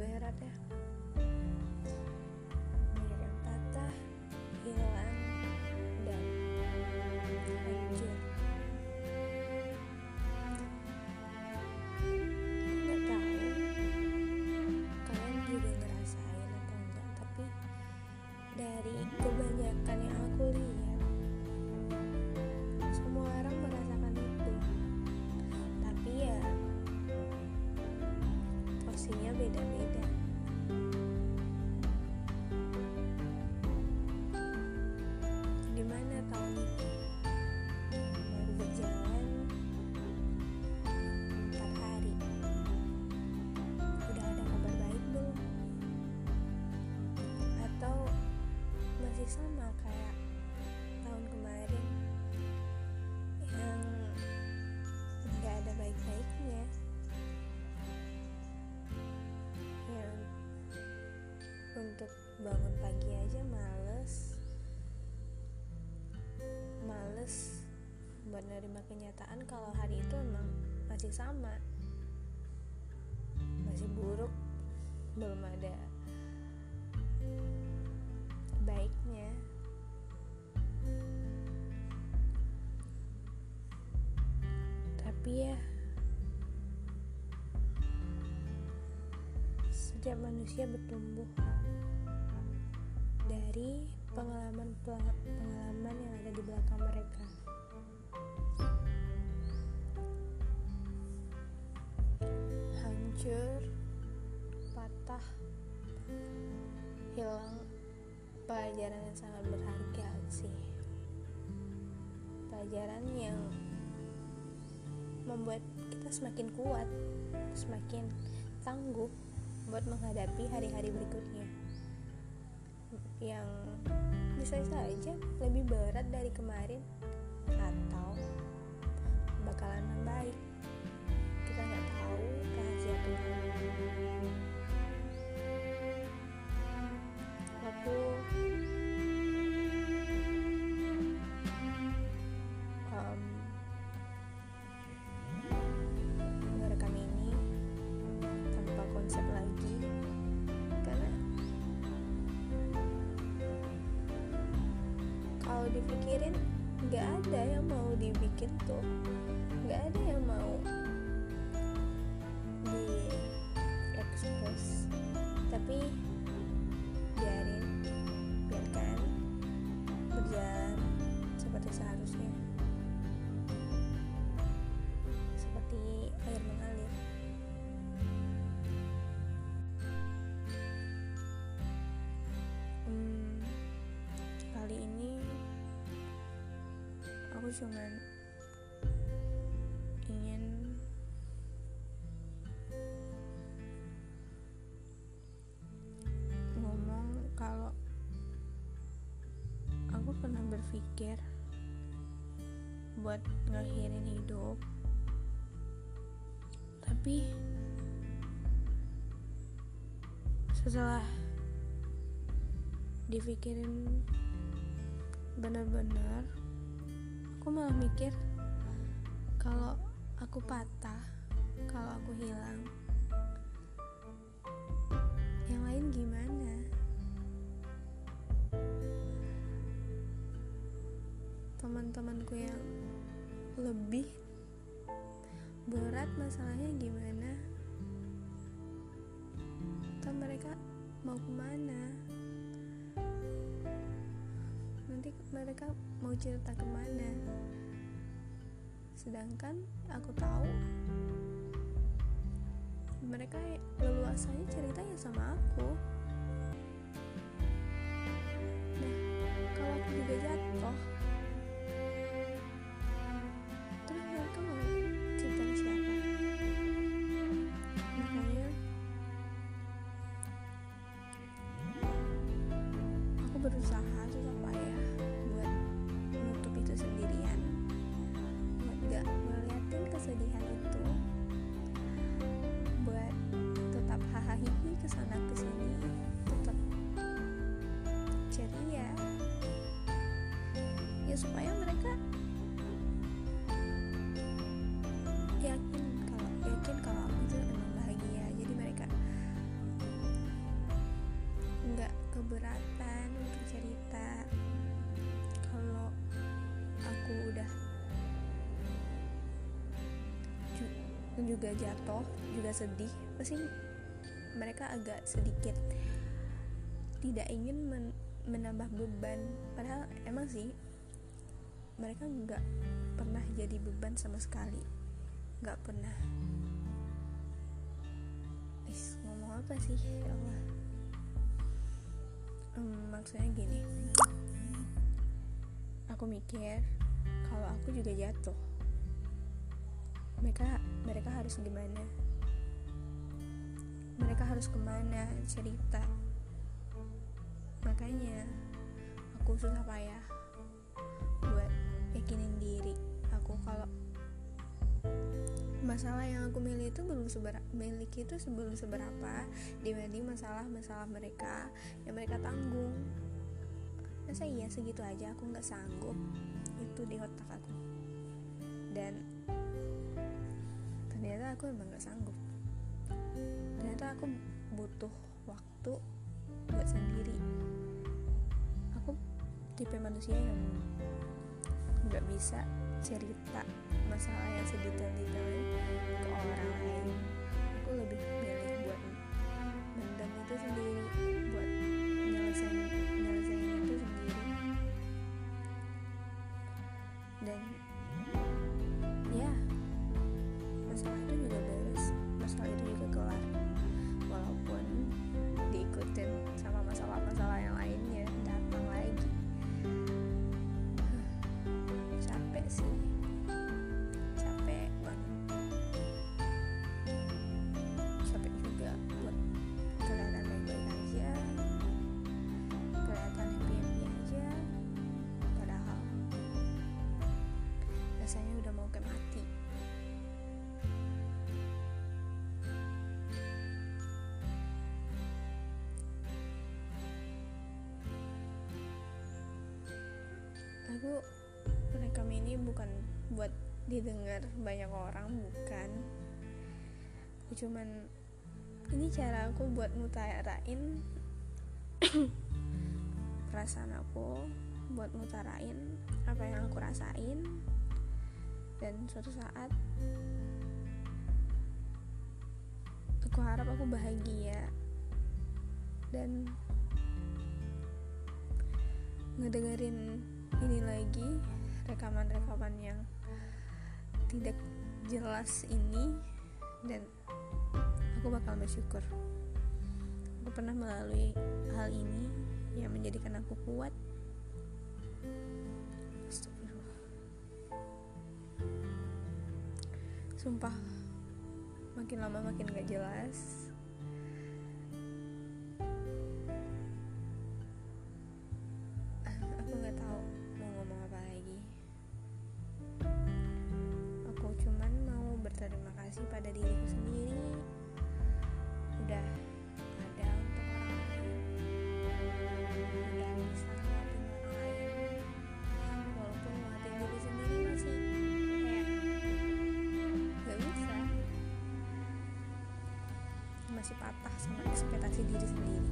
berat ya sama kayak tahun kemarin yang nggak ada baik-baiknya. Yang untuk bangun pagi aja males. Males buat kenyataan kalau hari itu emang masih sama. Masih buruk belum ada baiknya tapi ya setiap manusia bertumbuh dari pengalaman pengalaman yang ada di belakang mereka. Hancur patah hilang pelajaran yang sangat berharga sih. Pelajaran yang membuat kita semakin kuat semakin tangguh buat menghadapi hari-hari berikutnya. Yang bisa saja lebih berat dari kemarin atau bakalan membaik. Kita nggak tahu rahasia Tuhan aku. Um, merekam ini tanpa konsep lagi karena kalau dipikirin nggak ada yang mau dibikin tuh. Nggak ada yang mau di expose tapi cuman ingin ngomong kalau aku pernah berpikir buat ngakhirin hidup. Tapi setelah dipikirin benar-benar aku malah mikir kalau aku patah kalau aku hilang yang lain gimana? Teman-temanku yang lebih berat masalahnya gimana? Atau mereka mau ke mana nanti mereka mau cerita ke mana. Sedangkan aku tahu mereka leluasanya cerita ya sama aku. Nah kalau aku juga jatuh terus mereka mau cerita siapa? Makanya aku berusaha supaya mereka yakin kalau yakin kalau aku tuh emang bahagia. Jadi mereka nggak keberatan untuk cerita kalau aku udah juga jatuh juga sedih. Pasti mereka agak sedikit tidak ingin men menambah beban. Padahal emang sih mereka nggak pernah jadi beban sama sekali. Nggak pernah. Is, ngomong apa sih? Ya Allah. Hmm, maksudnya gini. Aku mikir kalau aku juga jatuh mereka mereka harus gimana? Mereka harus ke mana cerita? Makanya aku susah payah yakinin diri aku kalau masalah yang aku milih itu belum seberapa miliki itu sebelum seberapa dibanding masalah-masalah mereka yang mereka tanggung. Masa iya segitu aja aku nggak sanggup. Itu di otak aku. Dan ternyata aku emang nggak sanggup. Ternyata aku butuh waktu buat sendiri. Aku tipe manusia yang nggak bisa cerita masalah yang sedetail-detailnya ke orang lain. Aku lebih milih buat mendem itu sendiri buat nyelesain aku merekam ini bukan buat didengar banyak orang bukan. Aku cuman ini cara aku buat mutarain perasaan aku buat mutarain apa yang aku rasain. Dan suatu saat aku harap aku bahagia. Dan ngedengerin ini lagi rekaman-rekaman yang tidak jelas ini dan aku bakal bersyukur. Aku pernah melalui hal ini yang menjadikan aku kuat. Sumpah makin lama makin gak jelas ada diriku sendiri. Udah ada untuk orang lain. Udah bisa ngeliatin orang lain. Walaupun ngeliatin diri sendiri masih kayak gak bisa. Masih patah sama ekspektasi diri sendiri.